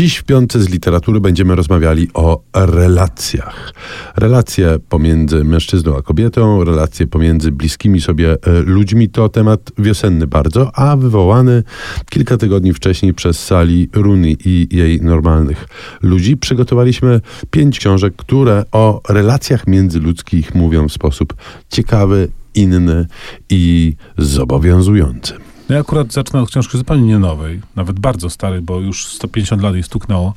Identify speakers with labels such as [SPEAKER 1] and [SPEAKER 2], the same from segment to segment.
[SPEAKER 1] Dziś w piątce z literatury będziemy rozmawiali o relacjach. Relacje pomiędzy mężczyzną a kobietą, relacje pomiędzy bliskimi sobie e, ludźmi to temat wiosenny bardzo, a wywołany kilka tygodni wcześniej przez Sali Rooney i jej normalnych ludzi. Przygotowaliśmy pięć książek, które o relacjach międzyludzkich mówią w sposób ciekawy, inny i zobowiązujący.
[SPEAKER 2] No ja akurat zacznę od książki zupełnie nie nowej, nawet bardzo starej, bo już 150 lat jej stuknęło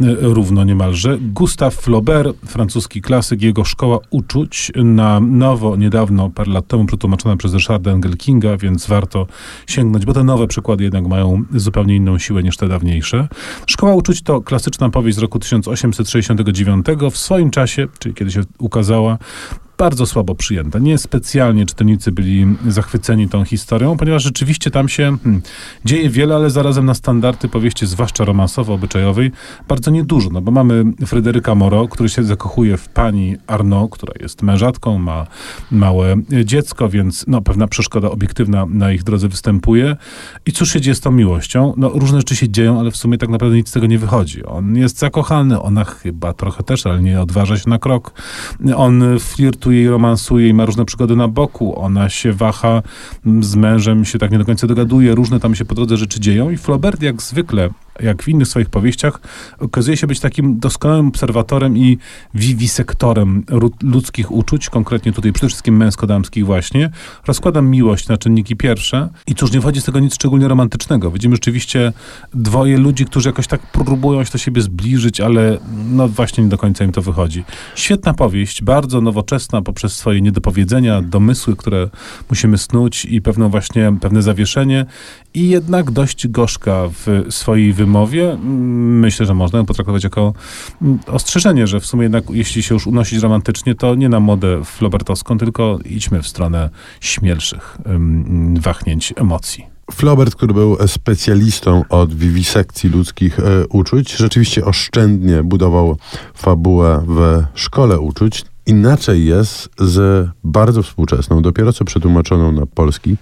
[SPEAKER 2] e, równo niemalże. Gustave Flaubert, francuski klasyk, jego Szkoła Uczuć, na nowo, niedawno, parę lat temu przetłumaczona przez Richarda Engelkinga, więc warto sięgnąć, bo te nowe przykłady jednak mają zupełnie inną siłę niż te dawniejsze. Szkoła Uczuć to klasyczna powieść z roku 1869. W swoim czasie, czyli kiedy się ukazała, bardzo słabo przyjęta. Nie specjalnie czytelnicy byli zachwyceni tą historią, ponieważ rzeczywiście tam się hmm, dzieje wiele, ale zarazem na standardy powieści, zwłaszcza romansowo-obyczajowej, bardzo niedużo. No bo mamy Fryderyka Moro, który się zakochuje w pani Arnaud, która jest mężatką, ma małe dziecko, więc no, pewna przeszkoda obiektywna na ich drodze występuje. I cóż się dzieje z tą miłością? No, różne rzeczy się dzieją, ale w sumie tak naprawdę nic z tego nie wychodzi. On jest zakochany, ona chyba trochę też, ale nie odważa się na krok. On flirtuje flirtuje i romansuje i ma różne przygody na boku. Ona się waha z mężem, się tak nie do końca dogaduje, różne tam się po drodze rzeczy dzieją i Flaubert jak zwykle jak w innych swoich powieściach, okazuje się być takim doskonałym obserwatorem i wiwisektorem ludzkich uczuć, konkretnie tutaj przede wszystkim męsko-damskich właśnie. Rozkładam miłość na czynniki pierwsze i cóż, nie wchodzi z tego nic szczególnie romantycznego. Widzimy rzeczywiście dwoje ludzi, którzy jakoś tak próbują się do siebie zbliżyć, ale no właśnie nie do końca im to wychodzi. Świetna powieść, bardzo nowoczesna poprzez swoje niedopowiedzenia, domysły, które musimy snuć i pewną właśnie, pewne zawieszenie i jednak dość gorzka w swojej wymowie. Myślę, że można ją potraktować jako mm, ostrzeżenie, że w sumie jednak jeśli się już unosić romantycznie, to nie na modę flobertowską, tylko idźmy w stronę śmielszych wahnięć emocji.
[SPEAKER 1] Flaubert, który był specjalistą od wiwisekcji ludzkich e, uczuć, rzeczywiście oszczędnie budował fabułę w szkole uczuć. Inaczej jest z bardzo współczesną, dopiero co przetłumaczoną na polski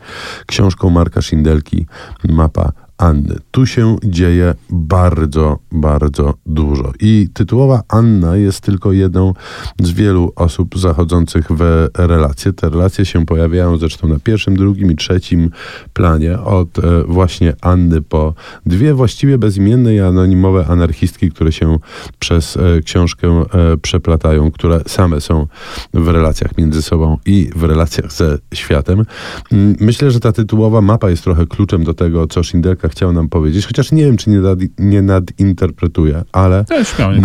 [SPEAKER 1] książką Marka Szindelki Mapa Anny. Tu się dzieje bardzo, bardzo dużo. I tytułowa Anna jest tylko jedną z wielu osób zachodzących w relacje. Te relacje się pojawiają zresztą na pierwszym, drugim i trzecim planie. Od e, właśnie Anny po dwie właściwie bezimienne i anonimowe anarchistki, które się przez e, książkę e, przeplatają, które same są w relacjach między sobą i w relacjach ze światem. Myślę, że ta tytułowa mapa jest trochę kluczem do tego, co Szindelka chciał nam powiedzieć, chociaż nie wiem, czy nie, nad, nie nadinterpretuję, ale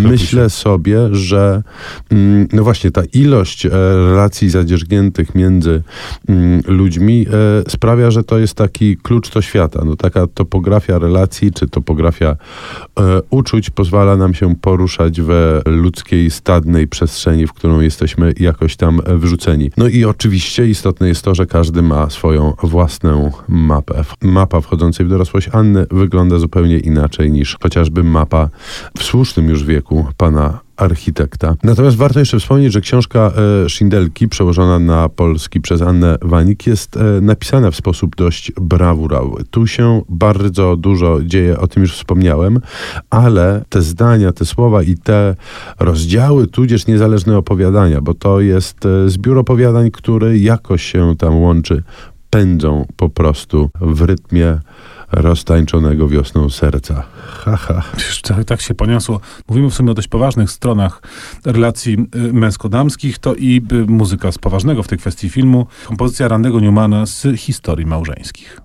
[SPEAKER 1] myślę sobie, że mm, no właśnie ta ilość e, relacji zadzierzgniętych między mm, ludźmi e, sprawia, że to jest taki klucz do świata. No taka topografia relacji, czy topografia e, uczuć pozwala nam się poruszać we ludzkiej stadnej przestrzeni, w którą jesteśmy jakoś tam wrzuceni. No i oczywiście istotne jest to, że każdy ma swoją własną mapę. Mapa wchodzącej w dorosłość Anny wygląda zupełnie inaczej niż chociażby mapa w słusznym już wieku pana architekta. Natomiast warto jeszcze wspomnieć, że książka e, Szindelki, przełożona na polski przez Annę Wanik, jest e, napisana w sposób dość brawurowy. Tu się bardzo dużo dzieje, o tym już wspomniałem, ale te zdania, te słowa i te rozdziały, tudzież niezależne opowiadania, bo to jest e, zbiór opowiadań, który jakoś się tam łączy, pędzą po prostu w rytmie roztańczonego wiosną serca. Ha, ha.
[SPEAKER 2] Tak, tak się poniosło. Mówimy w sumie o dość poważnych stronach relacji y, męsko-damskich. To i y, muzyka z poważnego w tej kwestii filmu. Kompozycja Randego Newmana z historii małżeńskich.